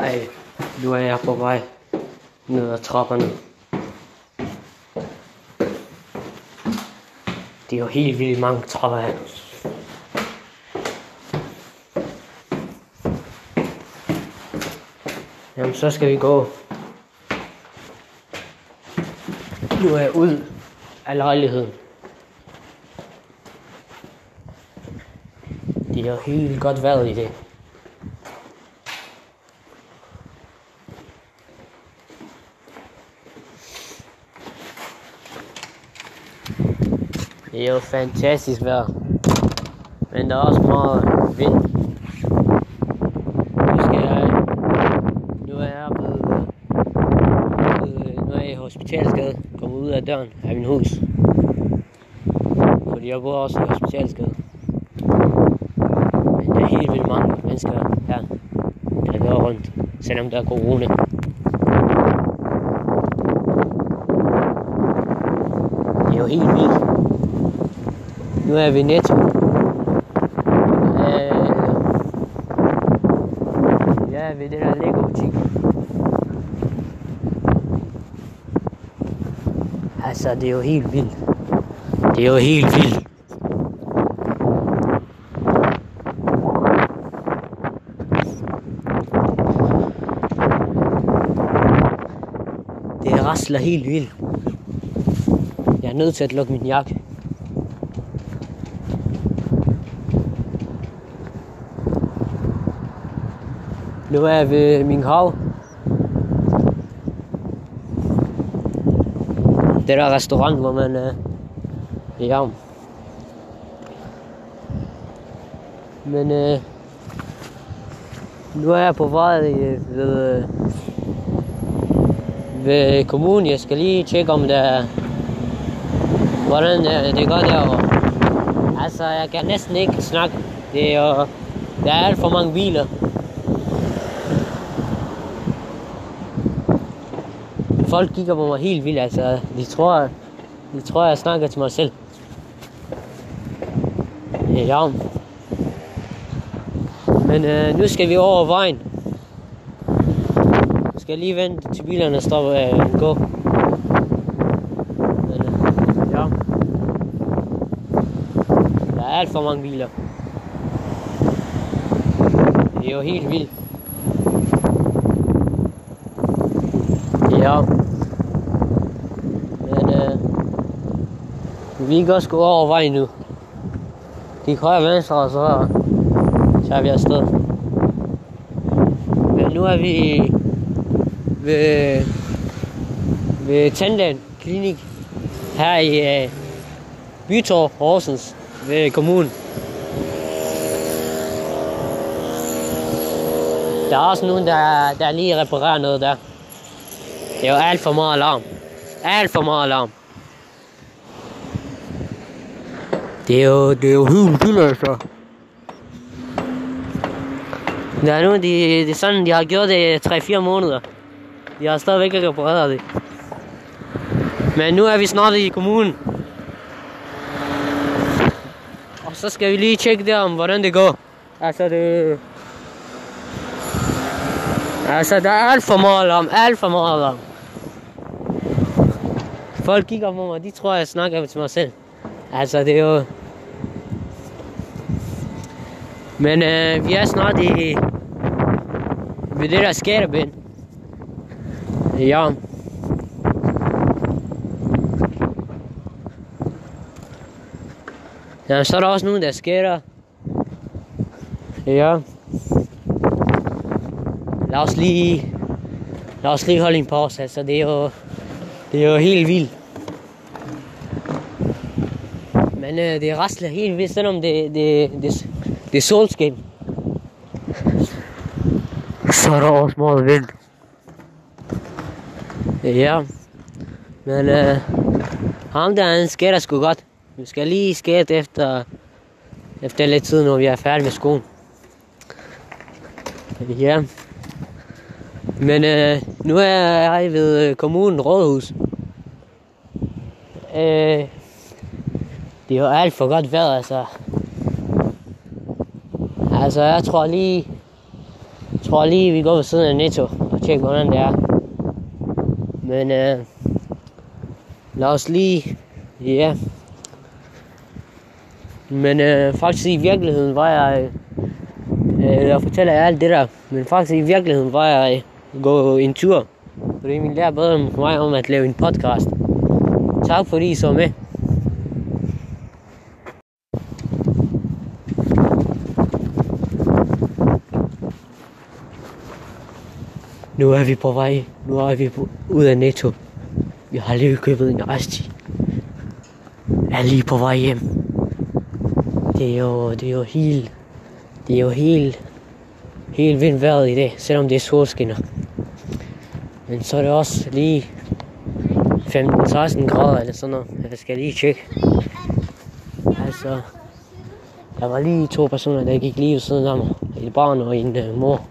Ej, nu er jeg på vej ned ad trapperne. Det er jo helt vildt mange trapper her. Jamen, så skal vi gå. Nu er jeg ud af lejligheden. Det er jo helt godt været i det. Det er jo fantastisk vejr. Men der er også meget vind. Nu skal jeg... Nu er jeg ved... Øh, ved øh, nu er jeg i hospitalsgade. Kommer ud af døren af min hus. Fordi jeg bor også i hospitalsgade. Men der er helt vildt mange mennesker her, der går rundt, selvom der er corona. Det er jo helt vildt. Nu er vi netto. Øh, ja, ved det der Lego-butik. Altså, det er jo helt vildt. Det er jo helt vildt. Det rasler helt vildt. Jeg er nødt til at lukke min jakke. Nu er jeg ved min hav. Det der restaurant, hvor man er i havn. Men øh, nu er jeg på vej øh, ved, øh, ved kommunen. Jeg skal lige tjekke, om der hvordan det, det går derovre. Altså, jeg kan næsten ikke snakke. Det er der er alt for mange biler. Folk kigger på mig helt vildt, altså. De tror, de tror jeg snakker til mig selv. Ja. Men øh, nu skal vi over vejen. Nu skal lige vente til bilerne stopper øh, gå. Men, øh, ja. Der er alt for mange biler. Det er jo helt vildt. Ja. Men øh, vi kan også gå over vejen nu. Gik højre og venstre, og så tager vi afsted. Men nu er vi ved, ved Tandland Klinik her i øh, Bytorv, Horsens, ved kommunen. Der er også nogen, der, der lige reparerer noget der. Det er jo alt for meget alarm. Alt for meget alarm. Det er jo, det er jo helt vildt, altså. Der nu de, det er sådan, de har gjort det i 3-4 måneder. De har stadigvæk ikke repareret det. Men nu er vi snart i kommunen. Og så skal vi lige tjekke der om, hvordan det går. Altså, det... Altså, der er alt for meget larm, Alt for meget larm. Folk kigger på mig, de tror, jeg snakker til mig selv. Altså, det er jo... Men øh, vi er snart i... Ved det der skatterbind. Ja. Ja, så er der også nogen, der skater. Ja. Lad os lige... Lad os lige holde en pause, altså det er jo... Det er jo helt vildt. Men øh, det rasler helt vildt, selvom det, det, det, det er solskin. Så er der også meget vind. Ja. Men øh, ham der, han skætter sgu godt. Vi skal lige skætte efter, efter lidt tid, når vi er færdige med skoen. Ja. Men øh, nu er jeg ved øh, kommunen Rådhus. Øh, det er jo alt for godt vejr, altså. Mm. Altså, jeg tror lige... Jeg tror lige, vi går ved siden af Netto og tjekker, hvordan det er. Men øh, lad os lige... Ja. Men øh, faktisk i virkeligheden var jeg... Øh, jeg fortæller jer alt det der. Men faktisk i virkeligheden var jeg øh, gå en tur. Fordi min lærer bad mig om at lave en podcast. Tak fordi I så med. Nu er vi på vej. Nu er vi på, ud af Netto. Vi har lige købet en Asti. Er lige på vej hjem. Det er jo, det er jo helt, det er jo helt, helt vildt vejret i dag, selvom det er solskinner. Men så er det også lige 15-16 grader eller sådan noget. Jeg skal lige tjekke. Altså, der var lige to personer, der gik lige ved siden af mig. Et barn og en uh, mor.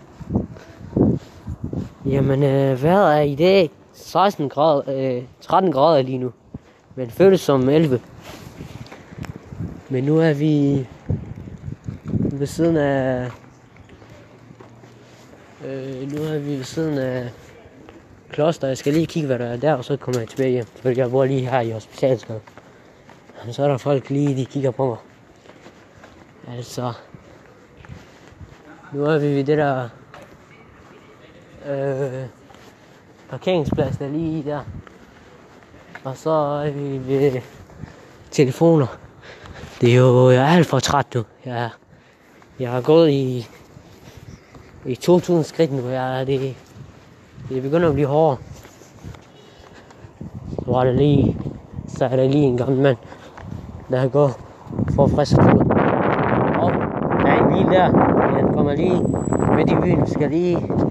Jamen, øh, vejret er i dag 16 grader, øh, 13 grader lige nu. Men føles som 11. Men nu er vi ved siden af... Øh, nu er vi ved siden af kloster. Jeg skal lige kigge, hvad der er der, og så kommer jeg tilbage hjem. Fordi jeg bor lige her i hospitalsgade. Så er der folk lige, de kigger på mig. Altså... Nu er vi ved det der øh, parkeringsplads der lige der. Og så er vi ved telefoner. Det er jo, jeg er alt for træt nu. Jeg, jeg har gået i, i 2000 skridt nu. Jeg, det, det begynder at blive hårdere. Så var det lige, så er der lige en gammel mand, der går for frisk fod. Og der er en bil der. Den kommer lige midt i byen. Skal lige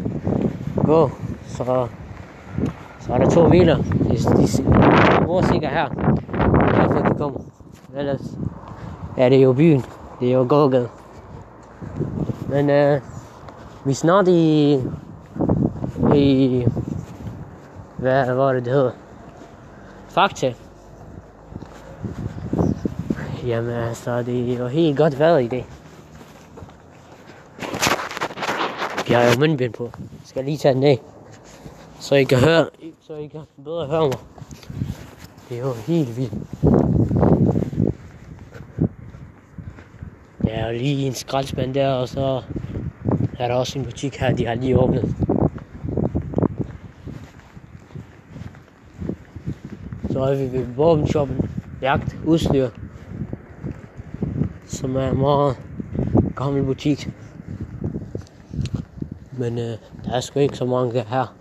gå, så, så er der to biler. De, de, de bor sikkert her. Derfor de kommer. Ellers er det jo byen. Det er jo gågade. Men øh, vi er snart i, i hvad var det, det hedder? Fakta. Jamen altså, det er jo helt godt vejr i dag. Jeg har jo mundbind på. Skal lige tage den af. Så I kan høre, så I kan bedre høre mig. Det er jo helt vildt. Der er lige en skraldspand der, og så er der også en butik her, de har lige åbnet. Så er vi ved våbenshoppen, jagt, udstyr, som er en meget gammel butik. Men øh, der er sgu ikke så mange her.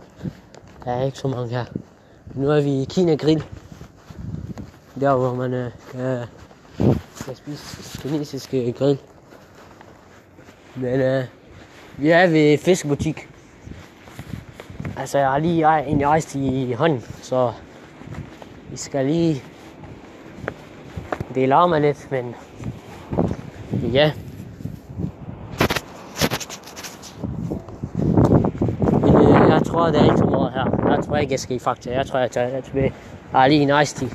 Der er ikke så mange her. Nu er vi i Kina Grill. Der hvor man øh, kan, kan spise kinesiske øh, grill. Men øh, vi er ved fiskebutik. Altså jeg har lige en rejst i hånden, så vi skal lige... Det larmer lidt, men ja, tror, det er ikke meget her. Jeg tror ikke, jeg skal i Fakta. Jeg tror, jeg tager tilbage. Jeg har lige en ice tea.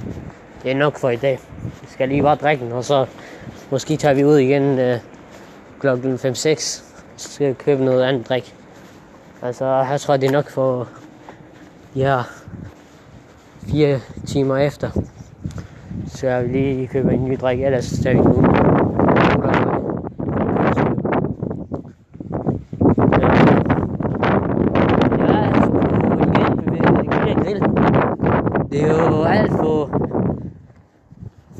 Det er nok for i dag. Jeg skal lige bare drikke den, og så måske tager vi ud igen øh, klokken 5-6. Så skal jeg købe noget andet drik. Altså, jeg tror, det er nok for ja, fire timer efter. Så jeg vil lige købe en ny drik, ellers tager vi ud.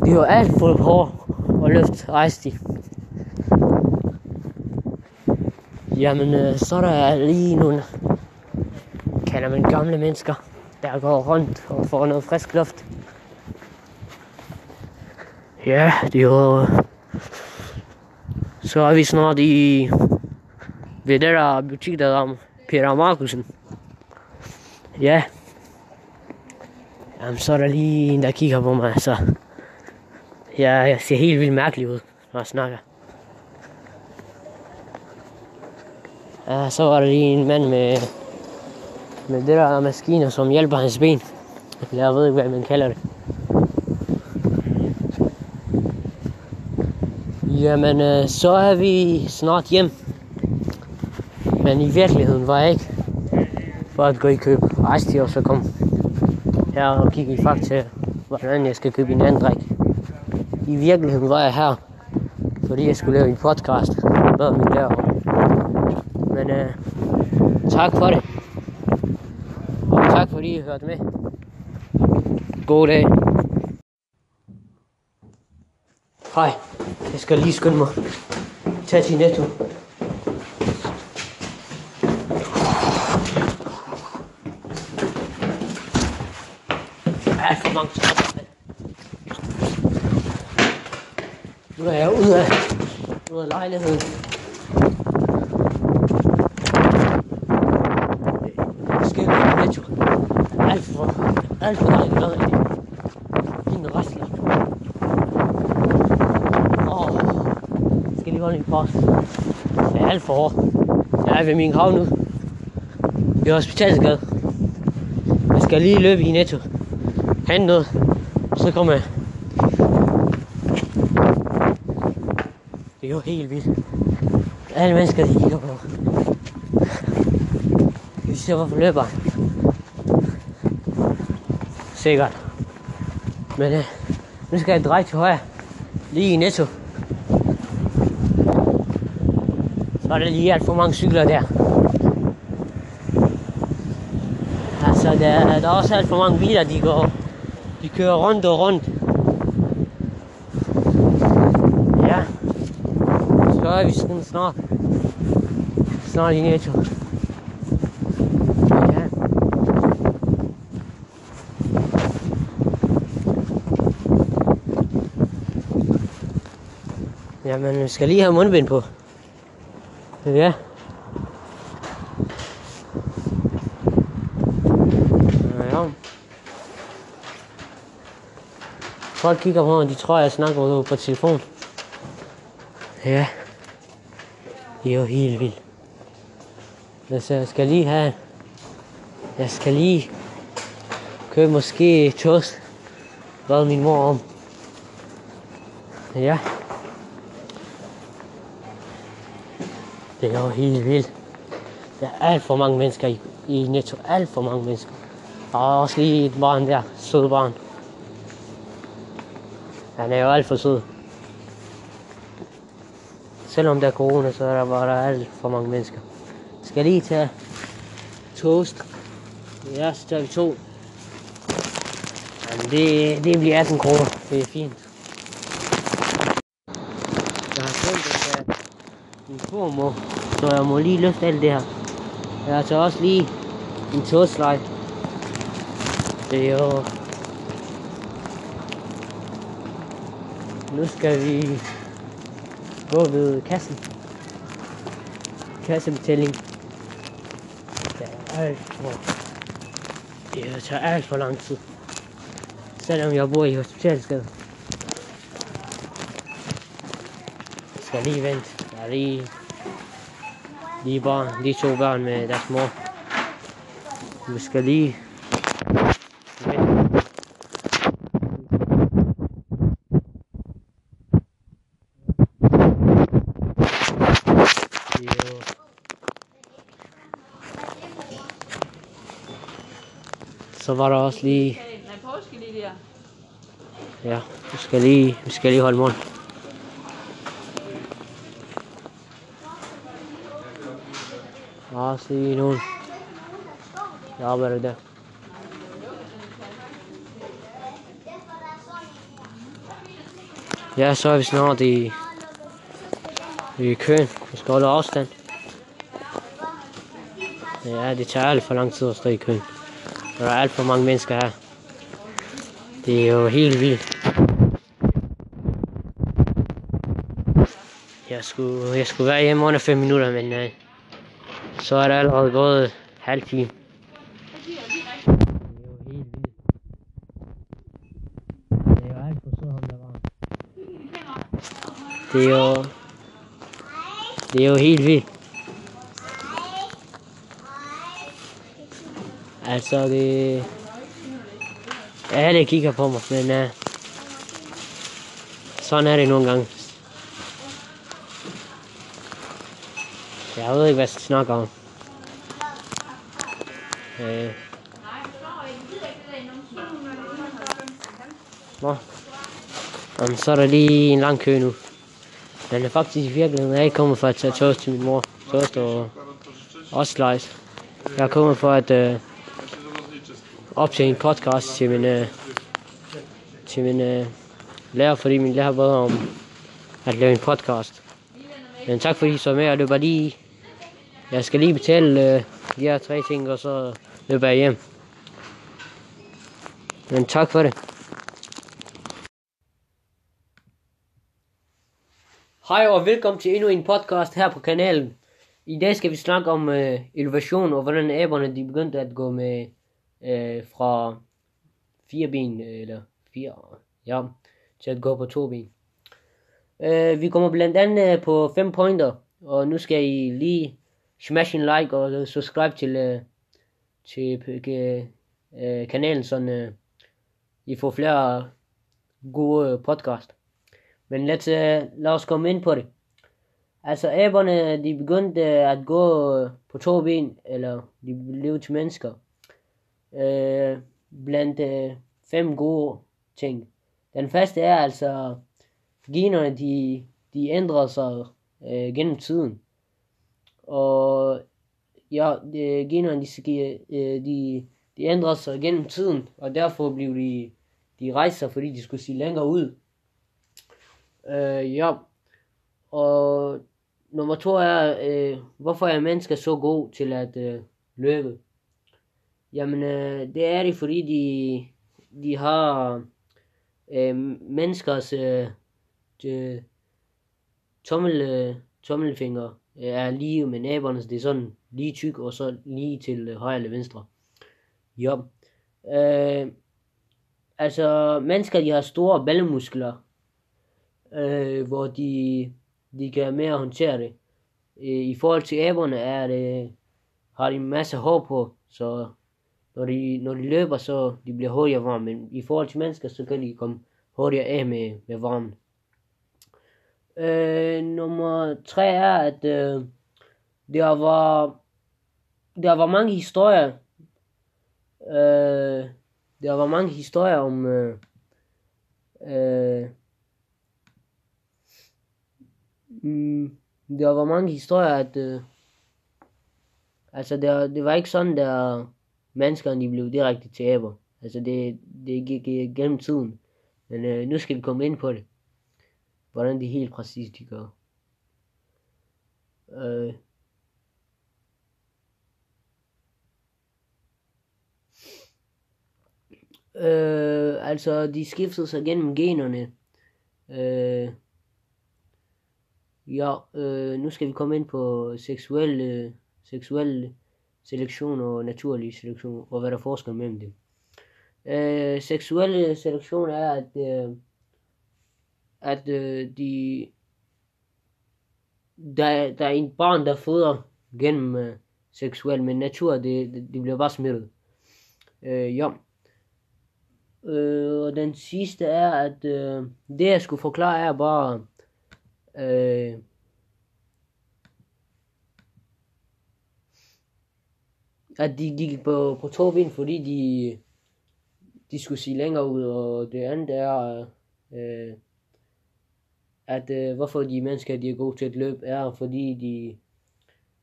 Det var alt for hårde og løft rejste de. Jamen, øh, så er der lige nogle, kalder man gamle mennesker, der går rundt og får noget frisk luft. Ja, det er jo... Øh, så er vi snart i... Ved det der butik, der om Peter Markusen. Ja. Jamen, så er der lige en, der kigger på mig, så... Jeg, jeg ser helt vildt mærkelig ud, når jeg snakker. Ja, så var der lige en mand med, med det der maskiner, som hjælper hans ben. Jeg ved ikke, hvad man kalder det. Jamen, øh, så er vi snart hjem. Men i virkeligheden var jeg ikke for at gå i køb rejste og så kom her og kigge i fakta, hvordan jeg skal købe en anden drik. I virkeligheden var jeg her, fordi jeg skulle lave en podcast med min lærer. Men øh, tak for det. Og tak fordi I hørte med. God dag. Hej, jeg skal lige skynde mig. Tag til netto. Alt for mange trapper. Nu er jeg ude af, ude af lejligheden. Det skal med netto. Alt for, alt for langt ned i en rasler. Åh, jeg skal lige holde en pause. Det er alt for hård. Jeg er ved min grav nu. I hospitalsgade. Jeg skal lige løbe i netto. Hente noget. Så kommer jeg. Det er jo helt vildt. Alle mennesker, de kigger på mig. Vi ser, hvorfor løber han. Sikkert. Men øh, nu skal jeg dreje til højre. Lige i netto. Så er der lige alt for mange cykler der. Altså, der, der er også alt for mange biler, de går. De kører rundt og rundt. Ja. Så er vi sådan snart. Snart i Netto. Ja. Jamen, vi skal lige have mundbind på. Ja. Ja. Folk kigger på mig, de tror, jeg snakker på telefon. Ja. Det er jo helt vildt. Altså, jeg skal lige have... Jeg skal lige købe måske toast. Hvad min mor om. Ja. Det er jo helt vildt. Der er alt for mange mennesker i, i Netto. Alt for mange mennesker. Og også lige et barn der. Sød barn. Han er jo alt for sød. Selvom der er corona, så er der bare der alt for mange mennesker. Skal lige tage toast. Ja, så tager vi to. Jamen, det, det bliver 18 kroner. Det er fint. Jeg har tænkt, at jeg min formor, så jeg må lige løfte alt det her. Jeg tager også lige en toastslide. Det er jo... Nu skal vi gå ved kassen. Kassebetaling. Det er alt for... Det tager alt for lang tid. Selvom jeg bor i hospitalsgade. Jeg skal lige vente. Der er lige... Lige børn, de to børn med deres mor. Vi skal lige... vente. Jo. Så var der også lige... Der. Ja, vi skal lige, vi skal lige holde mund. Der er også lige nogen. Jeg arbejder der. Ja, så er vi snart i, i køen. Vi skal holde afstand. Ja, det tager alt for lang tid at stå i køen. Der er alt for mange mennesker her. Det er jo helt vildt. Jeg skulle, jeg skulle være hjemme under 5 minutter, men øh, så er der allerede gået halv time. Det er jo. Det er jo helt vildt sød, ham der var. Det er jo... Det er jo helt vildt. Altså, det... Ja, det kigger på mig, men uh, sådan er det nogle gange. Jeg ved ikke, hvad jeg skal snakke om. Øh. Nå. Jamen, så er der lige en lang kø nu. Men faktisk i virkeligheden, er jeg ikke kommet for at tage toast til min mor. Toast og også slice. Jeg er kommet for at øh, optage en podcast til min, øh, til min øh, lærer, fordi min lærer bad om at lave en podcast. Men tak fordi I så med, og var lige... Jeg skal lige betale øh, de her tre ting, og så løber jeg hjem. Men tak for det. Hej og velkommen til endnu en podcast her på kanalen. I dag skal vi snakke om øh, innovation og hvordan aberne de begyndte at gå med øh, fra fire ben eller fire ja, til at gå på to ben. Øh, vi kommer blandt andet øh, på fem pointer, og nu skal I lige smash en like og subscribe til, øh, til øh, øh kanalen, så øh, I får flere gode øh, podcast. Men lad, øh, lad os komme ind på det. Altså aberne, de begyndte at gå på to ben, eller de blev til mennesker. Øh, blandt øh, fem gode ting. Den første er altså, generne de, de ændrer sig øh, gennem tiden. Og ja, de, generne de, øh, de, de ændrer sig gennem tiden, og derfor blev de, de rejser, fordi de skulle se længere ud. Øh, ja, og nummer to er, øh, hvorfor er mennesker så gode til at øh, løbe? Jamen, øh, det er det, fordi de, de har øh, menneskers øh, de, tommel, øh, tommelfinger øh, er lige med naboernes. det er sådan lige tyk, og så lige til øh, højre eller venstre. Ja. Øh, altså, mennesker, de har store ballemuskler, øh, hvor de, de kan mere håndtere det. Øh, I forhold til aberne er det, har de en masse hår på, så når de, når de løber, så de bliver hurtigere varme, men i forhold til mennesker, så kan de komme hurtigere af med, med varmen. Øh, nummer tre er, at øh, der var der var mange historier øh, der var mange historier om øh, øh, mm, der var mange historier at øh, altså der, det var ikke sådan der menneskerne de blev direkte til aber altså det, det gik gennem tiden men øh, nu skal vi komme ind på det hvordan det helt præcis de gør. Øh. Øh, altså, de skiftede sig gennem generne. Øh, ja, øh, nu skal vi komme ind på seksuel, seksuelle seksuel selektion og naturlig selektion, og hvad der er forskel mellem dem. Øh, seksuel selektion er, at øh, at øh, de der, der er en barn, der føder gennem øh, seksuel, men natur, det, det, det bliver bare smittet. Øh, ja. Øh, og den sidste er, at øh, det jeg skulle forklare er bare, øh, at de gik på, på to ben, fordi de, de skulle se længere ud, og det andet er, øh, at øh, hvorfor de mennesker de er gode til at løbe, er fordi de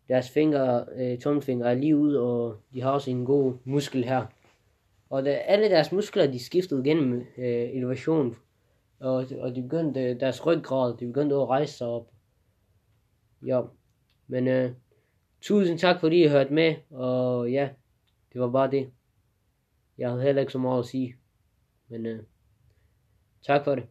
deres fingre, øh, tommelfingre er lige ud, og de har også en god muskel her. Og da alle deres muskler, de skiftede gennem øh, elevation, og, og de begyndte, deres ryggrad, de begyndte at rejse sig op. Ja, men øh, tusind tak fordi I hørte med, og ja, det var bare det. Jeg havde heller ikke så meget at sige, men øh, tak for det.